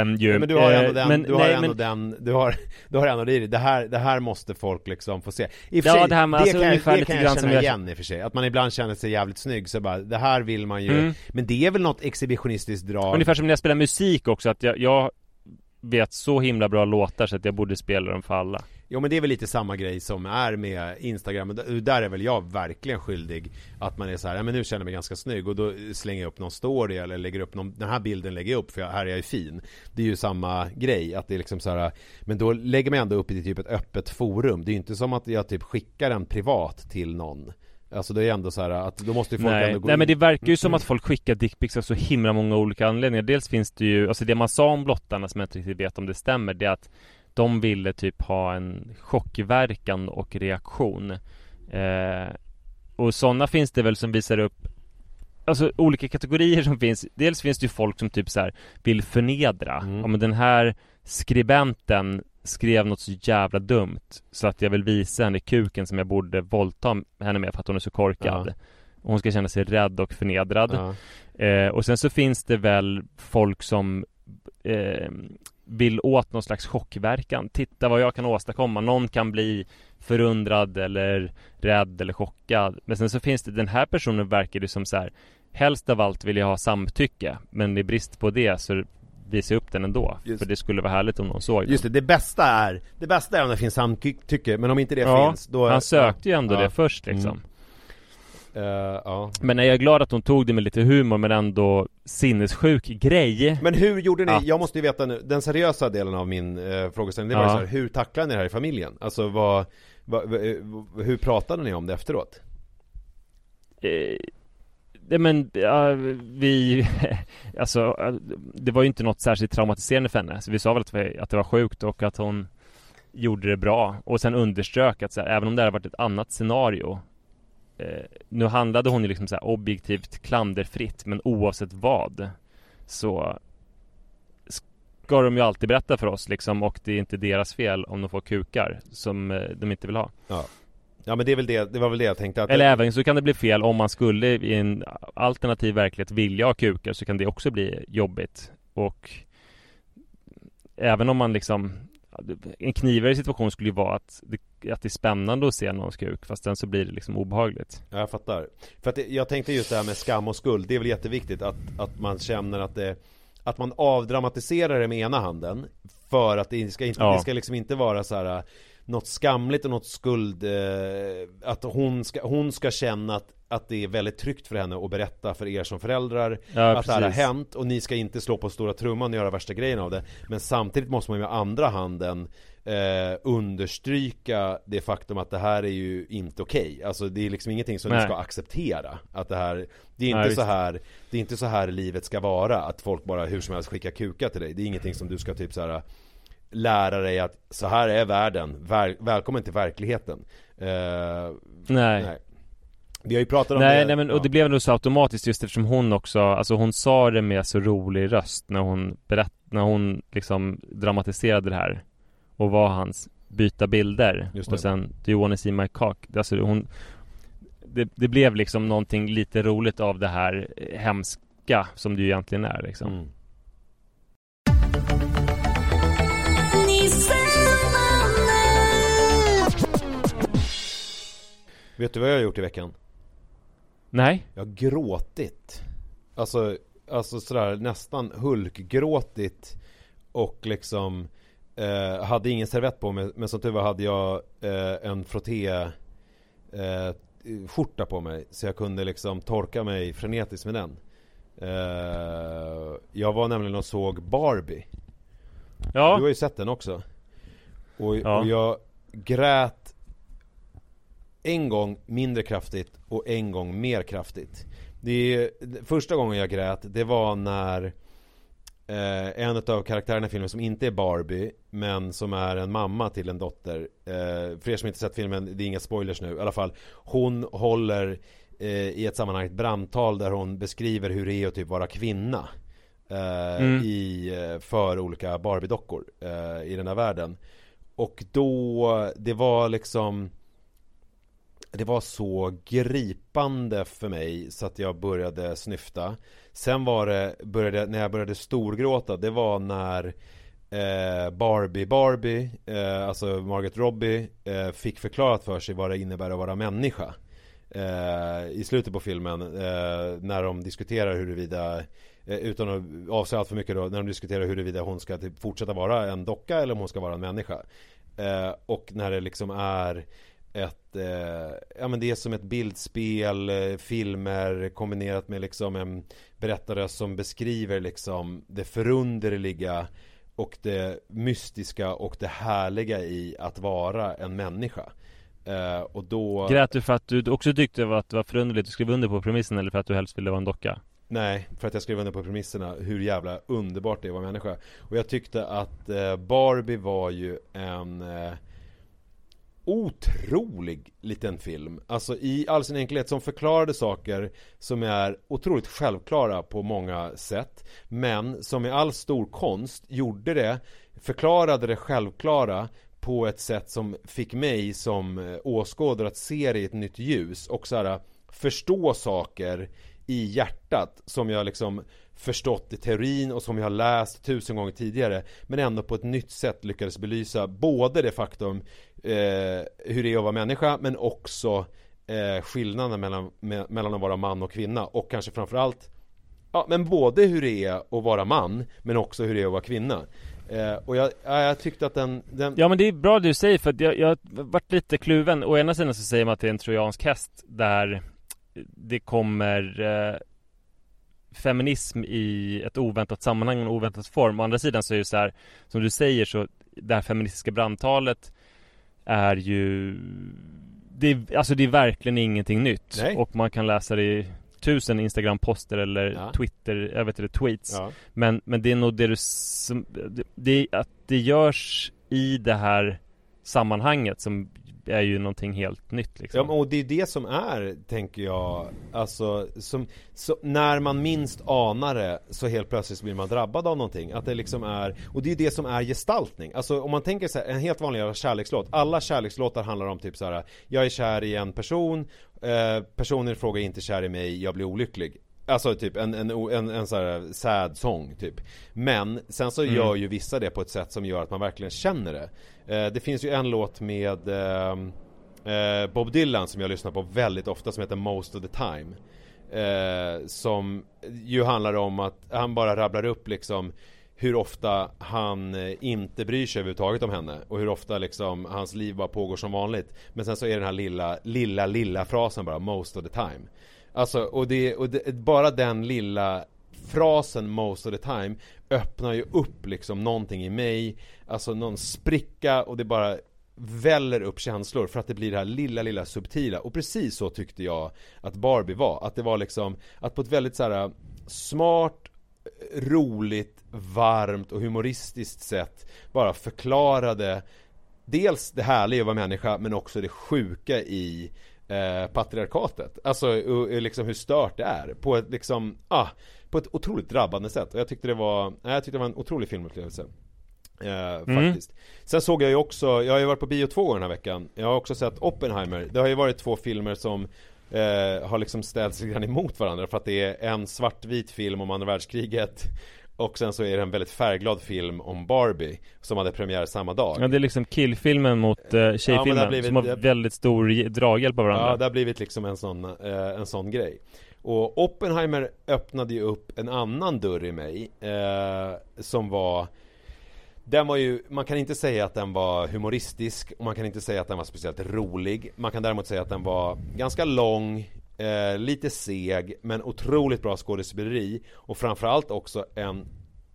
Ehm, ju. Men du har Eh, ändå den, men- du har nej, ändå men- den, du har, du har ändå det i dig. det här, det här måste folk liksom få se. I och för Ja, sig, det här med- alltså kan, det kan grann jag som känna jag- igen i och för sig. Att man ibland känner sig jävligt snygg så bara, det här vill man ju, Mm. men det är väl något exhibitionistiskt drag. Ungefär som när jag spelar musik också, att jag, jag vet så himla bra låtar så att jag borde spela dem för alla. Jo men det är väl lite samma grej som är med Instagram, där är väl jag verkligen skyldig Att man är så här, ja men nu känner jag mig ganska snygg och då slänger jag upp någon story eller lägger upp någon, den här bilden lägger jag upp för jag, här är jag ju fin Det är ju samma grej, att det är liksom så här, Men då lägger man ändå upp i typ ett öppet forum Det är ju inte som att jag typ skickar en privat till någon Alltså det är ändå så här att då måste ju folk Nej, ändå gå nej in. men det verkar ju som Mm. att folk skickar dickpics av så himla många olika anledningar. Dels finns det ju, alltså det man sa om blottarna som jag inte riktigt vet om det stämmer, det är att de ville typ ha en chockverkan och reaktion. Eh, och sådana finns det väl som visar upp Alltså olika kategorier som finns Dels finns det ju folk som typ så här vill förnedra Mm. Men den här skribenten skrev något så jävla dumt Så att jag vill visa henne kuken som jag borde våldta henne med för att hon är så korkad Ja. Hon ska känna sig rädd och förnedrad ja. eh, Och sen så finns det väl folk som eh, vill åt någon slags chockverkan. Titta vad jag kan åstadkomma. Någon kan bli förundrad eller rädd eller chockad. Men sen så finns det, den här personen verkar det som så här Helst av allt vill jag ha samtycke. Men i brist på det så visar jag upp den ändå. Just. För det skulle vara härligt om någon såg den. Just det, det bästa är Det bästa är om det finns samtycke, men om inte det Ja, finns då Han sökte ju ändå Ja. det först liksom. Mm. Eh, ja. Men jag är glad att hon tog det med lite humor men ändå sinnessjuk grej Men hur gjorde ni, Att- jag måste ju veta nu, den seriösa delen av min eh, frågeställning, det var Ja. så här, hur tacklade ni det här i familjen? Alltså vad, vad, eh, hur pratade ni om det efteråt? Eh, men, ja, vi, [laughs] alltså det var ju inte något särskilt traumatiserande för henne. Så vi sa väl att, vi, att det var sjukt och att hon gjorde det bra. Och sen underströk att så här, även om det hade varit ett annat scenario eh, Nu handlade hon ju liksom så objektivt klanderfritt, men oavsett vad Så Ska de ju alltid berätta för oss liksom och det är inte deras fel om de får kukar som eh, de inte vill ha. Ja men det är väl det, det var väl det jag tänkte att Eller även så kan det bli fel om man skulle i en alternativ verklighet vilja ha kukar så kan det också bli jobbigt och Även om man liksom En knivigare situation skulle ju vara att det, att det är spännande att se någons kuk fast sen så blir det liksom obehagligt Ja, jag fattar. För att det, jag tänkte just det här med skam och skuld, det är väl jätteviktigt att, att man känner att det Att man avdramatiserar det med ena handen För att det ska, inte, Ja. det ska liksom inte vara så här Något skamligt och något skuld eh, Att hon ska, hon ska känna att, att det är väldigt tryggt för henne att berätta för er som föräldrar Ja, Att det här har precis. hänt och ni ska inte slå på stora trumman och göra värsta grejen av det Men samtidigt måste man ju med andra handen eh, understryka det faktum att det här är ju inte okej Alltså det är liksom ingenting som ni Nej. ska acceptera Att det här Det är inte Nej, så här Det är inte så här livet ska vara Att folk bara hur som helst skickar kukar till dig Det är ingenting som du ska typ så här Lära dig att så här är världen Väl, Välkommen till verkligheten eh, Nej nej. Vi har ju pratat om Nej, det nej men och ja. det blev nog så automatiskt just eftersom hon också Alltså hon sa det med så rolig röst när hon berätt, när hon liksom dramatiserade det här Och var hans byta bilder och sen Do you wanna see my cock? Alltså hon det, det blev liksom någonting lite roligt av det här hemska som det ju egentligen är liksom mm. Vet du vad jag har gjort i veckan? Nej? Jag har gråtit Alltså, alltså sådär nästan hulkgråtit Och liksom eh, Hade ingen servett på mig Men som tur var hade jag eh, en frotté eh, Skjorta på mig Så jag kunde liksom torka mig frenetiskt med den eh, Jag var nämligen och såg Barbie Ja, Du har ju sett den också och, Ja. och jag grät En gång mindre kraftigt och en gång mer kraftigt. Det är, Första gången jag grät det var när eh, En av karaktärerna i filmen som inte är Barbie Men som är en mamma till en dotter eh, För er som inte sett filmen, det är inga spoilers nu i alla fall. Hon håller eh, i ett sammanhang ett brandtal där hon beskriver hur det är att typ vara kvinna eh, Mm. i, eh, för olika Barbie-dockor eh, i den här världen. Och då, det var liksom det var så gripande för mig så att jag började snyfta. Sen var det, började, när jag började storgråta, det var när eh, Barbie Barbie, eh, alltså Margaret Robbie, eh, fick förklarat för sig vad det innebär att vara människa. Eh, I slutet på filmen, eh, när de diskuterar huruvida eh, Utan att avslöja allt för mycket då, när de diskuterar huruvida hon ska typ fortsätta vara en docka eller om hon ska vara en människa. Eh, och när det liksom är ett, eh, ja men det är som ett bildspel, eh, filmer kombinerat med liksom en berättarröst som beskriver liksom det förunderliga och det mystiska och det härliga i att vara en människa. Eh, och då... Grät du för att du också tyckte att det var förunderligt att skriva under på premissen eller för att du helst ville vara en docka? Nej, för att jag skrev under på premisserna hur jävla underbart det vara människa. Och jag tyckte att eh, Barbie var ju en eh, otrolig liten film. Alltså i all sin enkelhet som förklarade saker som är otroligt självklara på många sätt. Men som i all stor konst gjorde det, förklarade det självklara på ett sätt som fick mig som eh, åskådare att se det i ett nytt ljus och så här, förstå saker i hjärtat som jag liksom förstått i teorin och som jag har läst tusen gånger tidigare men ändå på ett nytt sätt lyckades belysa både det faktum eh, hur det är att vara människa men också eh, skillnaden mellan, me, mellan att vara man och kvinna och kanske framförallt Ja men både hur det är att vara man men också hur det är att vara kvinna. Eh, Och jag, jag tyckte att den, den, Ja men det är bra det du säger för att jag, jag varit lite kluven. Å ena sidan så säger man att det är en trojansk häst där det kommer eh, feminism i ett oväntat sammanhang och en oväntad form. Å andra sidan så är det så här, som du säger så, det här feministiska brandtalet är ju det är, alltså det är verkligen ingenting nytt. Nej. Och man kan läsa det i tusen Instagram-poster eller Ja. Twitter, jag vet inte, tweets. ja. Men, men det är nog det du som, det, det, att det görs i det här sammanhanget som är ju någonting helt nytt liksom. Ja, och det är det som är, tänker jag, alltså, som, så, när man minst anar det så helt plötsligt blir man drabbad av någonting. Att det liksom är, och det är ju det som är gestaltning. Alltså om man tänker så här, en helt vanlig kärlekslåt, alla kärlekslåtar handlar om typ så här: jag är kär i en person, eh, personen i fråga är inte kär i mig, jag blir olycklig. Alltså typ en, en, en, en sån här sad song typ. Men sen så gör ju vissa det på ett sätt som gör att man verkligen känner det. Eh, Det finns ju en låt med eh, eh, Bob Dylan som jag lyssnar på väldigt ofta som heter Most of the time. Eh, Som ju handlar om att han bara rabblar upp liksom hur ofta han eh, inte bryr sig överhuvudtaget om henne och hur ofta liksom hans liv bara pågår som vanligt. Men sen så är den här lilla, lilla, lilla frasen bara Most of the time Alltså och det, och det, bara den lilla frasen most of the time öppnar ju upp liksom någonting i mig. Alltså någon spricka och det bara väller upp känslor för att det blir det här lilla, lilla subtila. Och precis så tyckte jag att Barbie var. Att det var liksom, att på ett väldigt så här äh, smart roligt, varmt och humoristiskt sätt bara förklarade Dels det härliga att vara människa men också det sjuka i eh, patriarkatet. Alltså och, liksom hur stört det är. På ett liksom, ah, på ett otroligt drabbande sätt. Och jag tyckte det var, nej, jag tyckte det var en otrolig filmupplevelse. Eh, faktiskt. Sen såg jag ju också, jag har ju varit på bio två gånger den här veckan. Jag har också sett Oppenheimer. Det har ju varit två filmer som eh, har liksom ställts lite grann emot varandra. För att det är en svartvit film om andra världskriget och sen så är det en väldigt färgglad film om Barbie Som hade premiär samma dag. Ja det är liksom killfilmen mot eh, tjejfilmen har blivit- som har väldigt stor draghjälp av varandra. Ja, det har blivit liksom en sån, eh, en sån grej. Och Oppenheimer öppnade ju upp en annan dörr i mig eh, Som var Den var ju, man kan inte säga att den var humoristisk och man kan inte säga att den var speciellt rolig. Man kan däremot säga att den var ganska lång eh, Lite seg men otroligt bra skådespeleri. Och framförallt också en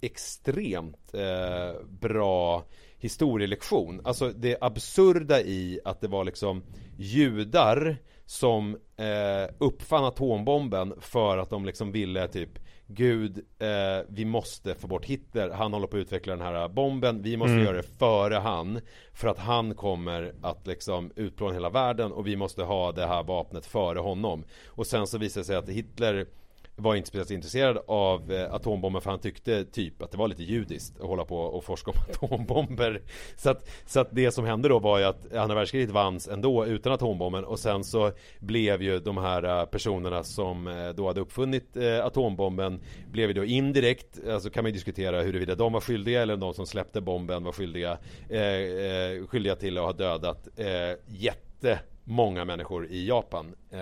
extremt eh, bra historielektion. Alltså det absurda i att det var liksom judar som eh, uppfann atombomben för att de liksom ville typ Gud, eh, vi måste få bort Hitler, han håller på att utveckla den här bomben, vi måste göra det före han För att han kommer att liksom utplåna hela världen och vi måste ha det här vapnet före honom. Och sen så visar det sig att Hitler var inte speciellt intresserad av eh, atombomber för han tyckte typ att det var lite judiskt att hålla på och forska om [laughs] atombomber. Så att, så att det som hände då var ju att andra världskriget vanns ändå utan atombomben och sen så blev ju de här eh, personerna som eh, då hade uppfunnit atombomben blev ju då indirekt, alltså kan man ju diskutera huruvida de var skyldiga eller de som släppte bomben var skyldiga, eh, skyldiga till att ha dödat eh, jätte många människor i Japan eh,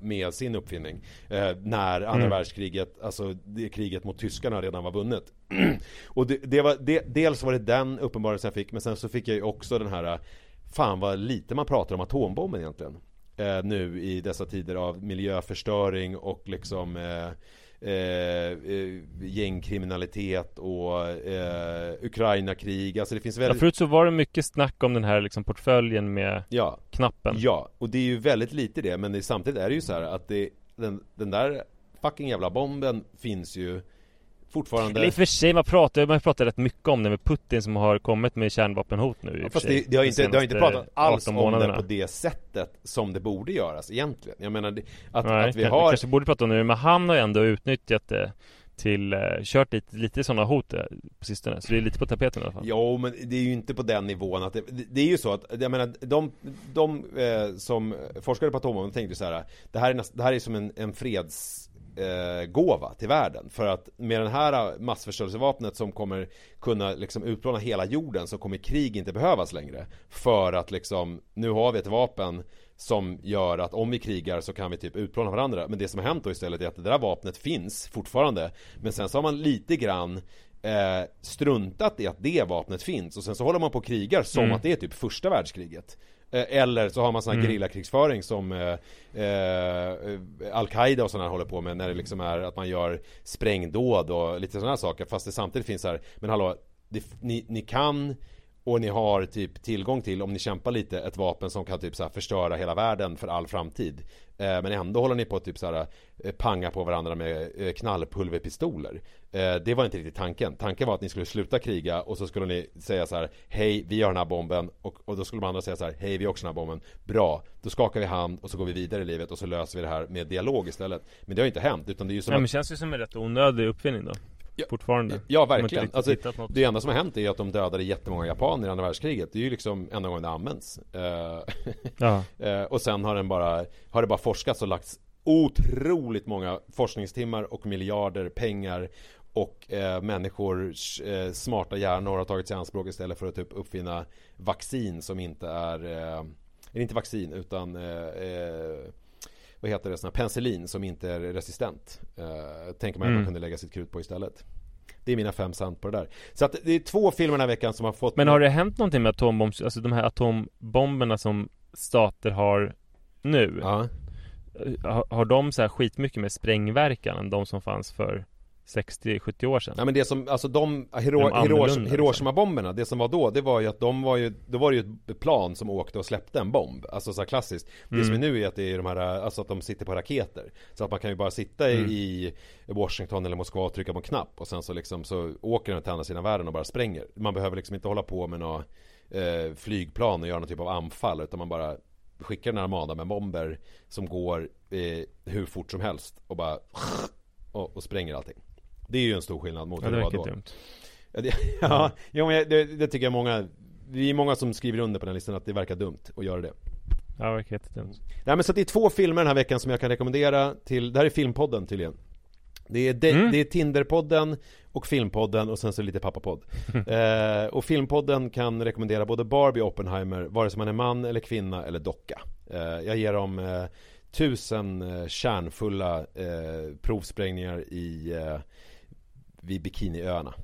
med sin uppfinning. Eh, när andra mm. världskriget, alltså det kriget mot tyskarna redan var vunnet. [clears throat] och det, det var, det, dels var det den uppenbarelsen jag fick, men sen så fick jag ju också den här Fan vad lite man pratar om atombomben egentligen. Eh, nu i dessa tider av miljöförstöring och liksom eh, Eh, gängkriminalitet och eh, Ukraina-krig. Alltså det finns väldigt... Ja, förut så var det mycket snack om den här liksom portföljen med ja. knappen. Ja, och det är ju väldigt lite det. Men det, samtidigt är det ju så här att det, den, den där fucking jävla bomben finns ju fortfarande. Eller i och för sig, man pratar, man pratar rätt mycket om det med Putin som har kommit med kärnvapenhot nu ja, Fast det, det, har inte, det har inte pratat alls om det på det sättet som det borde göras egentligen. Jag menar att, Nej, att vi har kanske borde prata om det men han har ju ändå utnyttjat det till, uh, kört lite, lite sådana hot uh, på sistone. Så det är lite på tapeten i alla fall. Jo men det är ju inte på den nivån att det, det är ju så att, jag menar de, de eh, som forskade på atombomben tänkte så här Det här är, näst, det här är som en, en freds eh, gåva till världen. För att med det här massförstörelsevapnet som kommer kunna liksom utplåna hela jorden så kommer krig inte behövas längre. För att liksom, nu har vi ett vapen som gör att om vi krigar så kan vi typ utplåna varandra. Men det som har hänt då istället är att det där vapnet finns fortfarande. Men sen så har man lite grann eh, struntat i att det vapnet finns och sen så håller man på och krigar som mm. att det är typ första världskriget. Eh, eller så har man sån här mm. gerillakrigsföring som eh, eh, Al-Qaida och sådana håller på med när det liksom är att man gör sprängdåd och lite sådana här saker fast det samtidigt finns här Men hallå, det, ni, ni kan och ni har typ tillgång till, om ni kämpar lite, ett vapen som kan typ så förstöra hela världen för all framtid. Eh, men ändå håller ni på att typ så här, eh, panga på varandra med eh, knallpulverpistoler. Eh, det var inte riktigt tanken. Tanken var att ni skulle sluta kriga och så skulle ni säga så här, hej, vi har den här bomben. Och, och då skulle de andra säga så här, hej, vi har också den här bomben. Bra, då skakar vi hand och så går vi vidare i livet och så löser vi det här med dialog istället. Men det har inte hänt, utan det är ju som ja, att... men känns ju som en rätt onödig uppfinning då. Ja, fortfarande. Ja, verkligen. Alltså, det enda som har hänt är att de dödade jättemånga japaner i andra världskriget. Det är ju liksom enda gången det används. Uh, ja. uh, [laughs] och sen har den bara, har det bara forskats och lagts otroligt många forskningstimmar och miljarder pengar och eh, människors eh, smarta hjärnor har tagits i anspråk istället för att typ uppfinna vaccin som inte är, eh, inte vaccin utan eh, vad heter det, såna penicillin som inte är resistent. Uh, tänker man mm. att man mm. kunde lägga sitt krut på istället. Det är mina fem cent på det där. Så att det är två filmer den här veckan som har fått Men har det hänt någonting med atombombs, alltså de här atombomberna som stater har nu? Ja. Har, har de så här skitmycket med sprängverkan än de som fanns för 60-70 år sedan. Ja men det som, alltså de, Hiro, de Hiroshima, Hiroshima-bomberna, det som var då, det var ju att de var ju, då var det ju ett plan som åkte och släppte en bomb. Alltså så här klassiskt. Det mm. som är nu är att det är de här, alltså att de sitter på raketer. Så att man kan ju bara sitta mm. i Washington eller Moskva och trycka på en knapp och sen så liksom så åker den till andra sidan världen och bara spränger. Man behöver liksom inte hålla på med några eh, flygplan och göra någon typ av anfall utan man bara skickar den här armada med bomber som går eh, hur fort som helst och bara och, och spränger allting. Det är ju en stor skillnad mot ja, hur det var då. Dumt. Ja, det, [laughs] ja, ja men det, det, tycker jag många Vi är många som skriver under på den listan att det verkar dumt att göra det Ja, det verkar jättedumt Nej men så det är två filmer den här veckan som jag kan rekommendera till Det här är Filmpodden tydligen det är, de, mm. det är Tinderpodden och Filmpodden och sen så lite Pappapodd [laughs] eh, Och Filmpodden kan rekommendera både Barbie och Oppenheimer Vare sig man är man eller kvinna eller docka eh, Jag ger dem eh, tusen eh, kärnfulla eh, provsprängningar i eh, vid Bikiniöarna.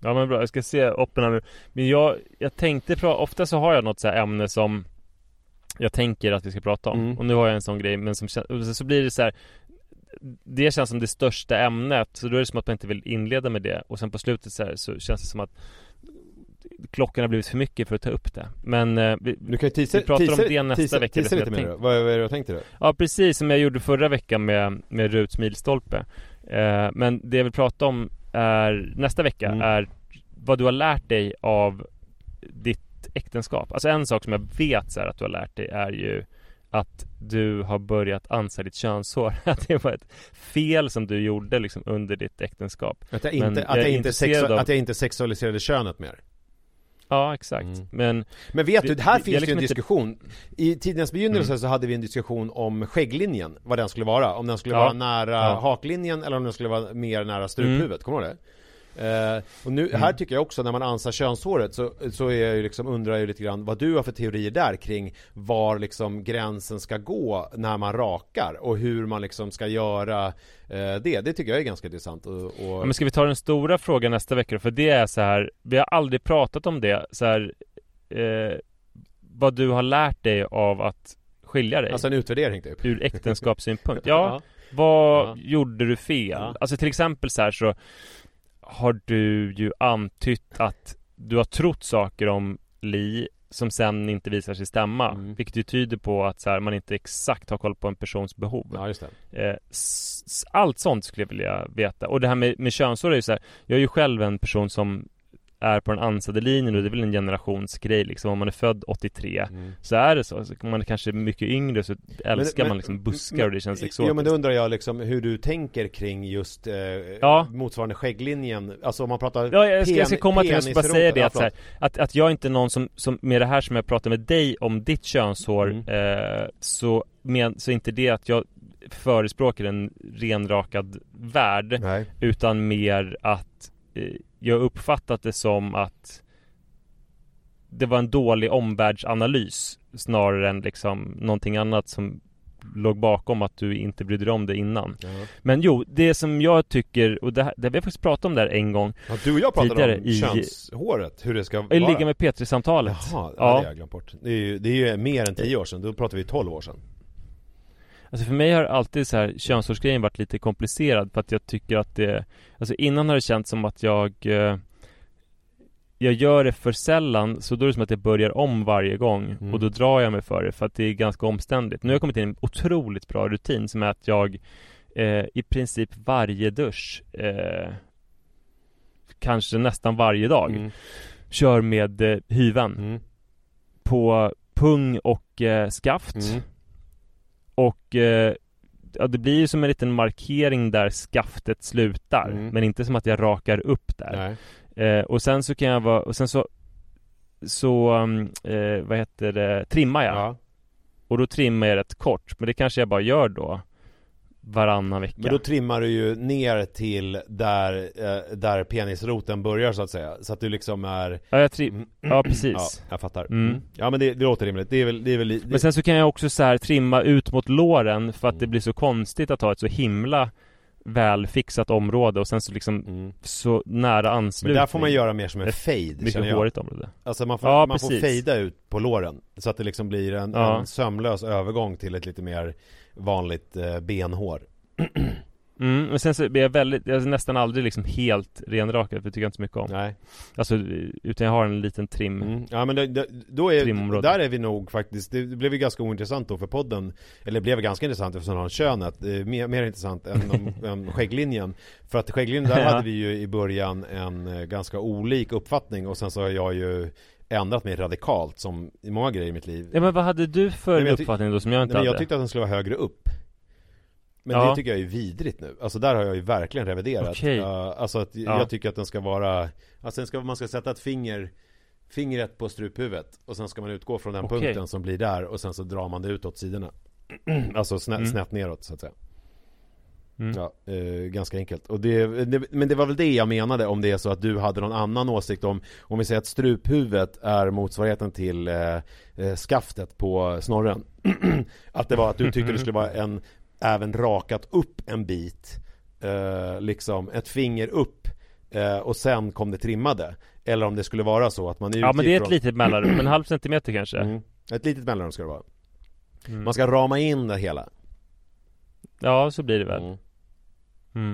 Ja men bra, jag ska se Oppenheimer. Men jag, jag tänkte, ofta så har jag något så här ämne som jag tänker att vi ska prata om. Mm. Och nu har jag en sån grej, men som så blir det så här, Det känns som det största ämnet, så då är det som att man inte vill inleda med det. Och sen på slutet så, här, så känns det som att klockan har blivit för mycket för att ta upp det. Men eh, vi, du kan ju tisa, vi pratar tisa, om det nästa tisa, vecka. Tisa lite mer då. Vad, vad är det du tänkte då? Ja, precis som jag gjorde förra veckan med, med Ruts milstolpe. Eh, men det jag vill prata om är, nästa vecka mm. är vad du har lärt dig av ditt äktenskap. Alltså en sak som jag vet så här, att du har lärt dig är ju att du har börjat ansa ditt könshår [laughs] Att det var ett fel som du gjorde liksom under ditt äktenskap Att jag inte, att jag inte, sexu- av- att jag inte sexualiserade könet mer Ja exakt Mm. Men Men vet Det- du, här det- finns det ju en liksom inte- diskussion I tidens begynnelse Mm. så hade vi en diskussion om skägglinjen Vad den skulle vara, om den skulle Ja. vara nära Ja. haklinjen eller om den skulle vara mer nära struphuvudet, Mm. kommer du ihåg det? Eh, och nu, här tycker jag också när man ansar könshåret så, så är jag ju liksom, undrar jag ju lite grann vad du har för teorier där kring var liksom gränsen ska gå när man rakar och hur man liksom ska göra eh, det. Det tycker jag är ganska intressant och, och... Ja, men ska vi ta den stora frågan nästa vecka? För det är så här Vi har aldrig pratat om det så här eh, Vad du har lärt dig av att skilja dig Alltså en utvärdering typ Ur äktenskapssynpunkt [laughs] Ja, vad Ja. gjorde du fel? Ja. Alltså till exempel så här så Har du ju antytt att Du har trott saker om Li Som sen inte visar sig stämma Mm. Vilket ju tyder på att så här, man inte exakt har koll på en persons behov. Ja, just det. Eh, Allt sånt skulle jag vilja veta. Och det här med, med könshår är ju så här, Jag är ju själv en person som är på den ansade linjen och det är väl en generationsgrej liksom Om man är född 83 Mm. Så är det så, så man kanske är mycket yngre så älskar men- man liksom buskar och det känns exotiskt Jo men då undrar jag liksom hur du tänker kring just eh, Ja. motsvarande skägglinjen Alltså om man pratar Ja, jag ska, jag ska komma till jag ska bara säga det att, här, att, att jag inte är någon som, som med det här som jag pratar med dig om ditt könshår Mm. eh, så, men, så är inte det att jag förespråkar en renrakad värld Nej. Utan mer att jag uppfattat det som att det var en dålig omvärldsanalys snarare än liksom någonting annat som låg bakom att du inte brydde dig om det innan. Ja. Men jo, det som jag tycker, och det, här, det har vi faktiskt pratat om där en gång, Ja, du och jag pratade om i- könshåret, hur det ska vara ligga med Petri-samtalet. Jaha, ja. det har jag glömt bort det är, ju, det är ju mer än 10 år sedan, då pratar vi 12 år sedan Alltså för mig har alltid så här könshårsgrejen varit lite komplicerad för att jag tycker att det Alltså innan har det känts som att jag eh, Jag gör det för sällan så då är det som att jag börjar om varje gång Mm. och då drar jag mig för det för att det är ganska omständigt. Nu har jag kommit in i en otroligt bra rutin som är att jag eh, i princip varje dusch eh, Kanske nästan varje dag Mm. Kör med eh, hyven Mm. på pung och eh, skaft Mm. Och eh, ja, det blir ju som en liten markering där skaftet slutar Mm. Men inte som att jag rakar upp där eh, Och sen så kan jag vara, och sen så Så, um, eh, vad heter det, trimmar jag Ja. Och då trimmar jag rätt kort Men det kanske jag bara gör då Varannan vecka Men då trimmar du ju ner till där, eh, där penisroten börjar så att säga Så att du liksom är Ja, jag tri- Mm. ja Ja, precis jag fattar Mm. Ja men det, det låter rimligt, det är väl, det är väl det, Men sen så kan jag också så här trimma ut mot låren För att det Mm. blir så konstigt att ha ett så himla Välfixat område och sen så liksom mm. Så nära Men anslutning där får man göra mer som en fade Mycket hårigt område Alltså man får, Ja, man får fejda ut på låren Så att det liksom blir en, Ja. en sömlös övergång till ett lite mer vanligt eh, benhår Mm, men sen så blir jag väldigt, jag är nästan aldrig liksom helt renrakad för det tycker jag inte så mycket om Nej Alltså, utan jag har en liten trim mm. Ja men det, det, då är, där är vi nog faktiskt Det blev ju ganska ointressant då för podden Eller blev ganska intressant eftersom han könet eh, mer, mer intressant än, om, [laughs] än skägglinjen För att skägglinjen där Ja. hade vi ju i början en eh, ganska olik uppfattning Och sen så har jag ju ändrat mig radikalt som i många grejer i mitt liv Ja men vad hade du för Nej, men uppfattning då som jag inte Nej, men hade? jag tyckte att den skulle vara högre upp Men Ja. det tycker jag är vidrigt nu Alltså där har jag ju verkligen reviderat Okej. Ja, Alltså att Ja. jag tycker att den ska vara Alltså den ska, man ska sätta ett finger Fingret på struphuvudet Och sen ska man utgå från den Okej. punkten som blir där Och sen så drar man det ut åt sidorna [clears throat] Alltså snä, Mm. snett neråt så att säga Mm. Ja, eh, ganska enkelt. Och det, det, men det var väl det jag menade om det är så att du hade någon annan åsikt om Om vi säger att struphuvudet är motsvarigheten till eh, eh, skaftet på snorren [clears throat] Att det var att du tyckte det skulle vara en Även rakat upp en bit eh, Liksom ett finger upp eh, Och sen kom det trimmade Eller om det skulle vara så att man utgick Ja men det är ett från- litet mellanrum, en halv centimeter kanske mm, Ett litet mellanrum ska det vara Mm. Man ska rama in det hela Ja så blir det väl Mm.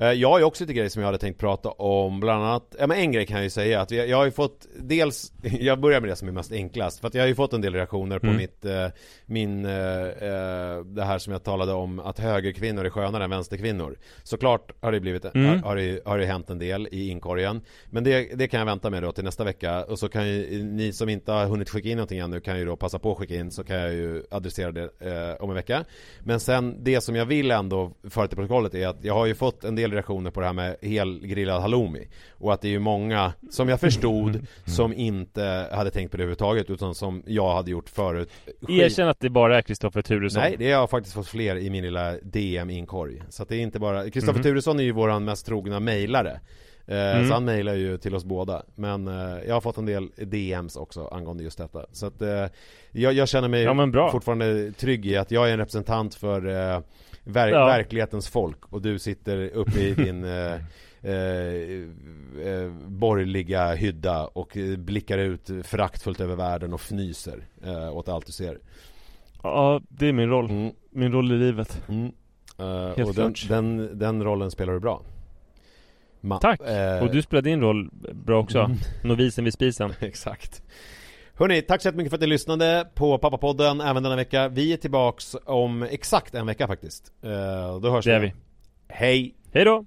Eh, Jag har ju också lite grejer som jag hade tänkt prata om, bland annat, ja men en grej kan jag ju säga att jag, har ju fått dels, [laughs] jag börjar med det som är mest enklast, för att jag har ju fått en del reaktioner på Mm. mitt, eh, min, eh, det här som jag talade om, att högerkvinnor är skönare än vänsterkvinnor. Såklart har det blivit, Mm. har, har, det, har det hänt en del i inkorgen, men det, det kan jag vänta med då till nästa vecka, och så kan ju ni som inte har hunnit skicka in någonting ännu kan ju då passa på att skicka in, så kan jag ju adressera det eh, om en vecka. Men sen det som jag vill ändå föra till protokollet är att jag har ju fått en del reaktioner på det här med helgrillad halloumi. Och att det är ju många, som jag förstod, som inte hade tänkt på det överhuvudtaget utan som jag hade gjort förut. Erkänn att det bara är Kristoffer Turesson. Nej, det har jag faktiskt fått fler i min lilla DM-inkorg Så att det är inte bara, Kristoffer Mhm. Turesson är ju våran mest trogna mejlare. Eh, Mm. Så han mejlar ju till oss båda. Men eh, jag har fått en del DMs också angående just detta. Så att eh, jag, jag känner mig Ja, fortfarande trygg i att jag är en representant för ver- Ja. verklighetens folk Och du sitter uppe i [laughs] din eh, eh, eh, borgerliga hydda och blickar ut föraktfullt över världen och fnyser eh, åt allt du ser Ja, det är min roll. mm. Min roll i livet. Mm. Eh, Helt och den, den, den rollen spelar du bra Ma- Tack! eh, Och du spelar din roll bra också. Mm. Novisen vid spisen. [laughs] Exakt Hörni, tack så jättemycket för att ni lyssnade på Pappapodden även denna vecka Vi är tillbaks om exakt en vecka faktiskt Eh, Då hörs Det vi vi. Hej! Hej då!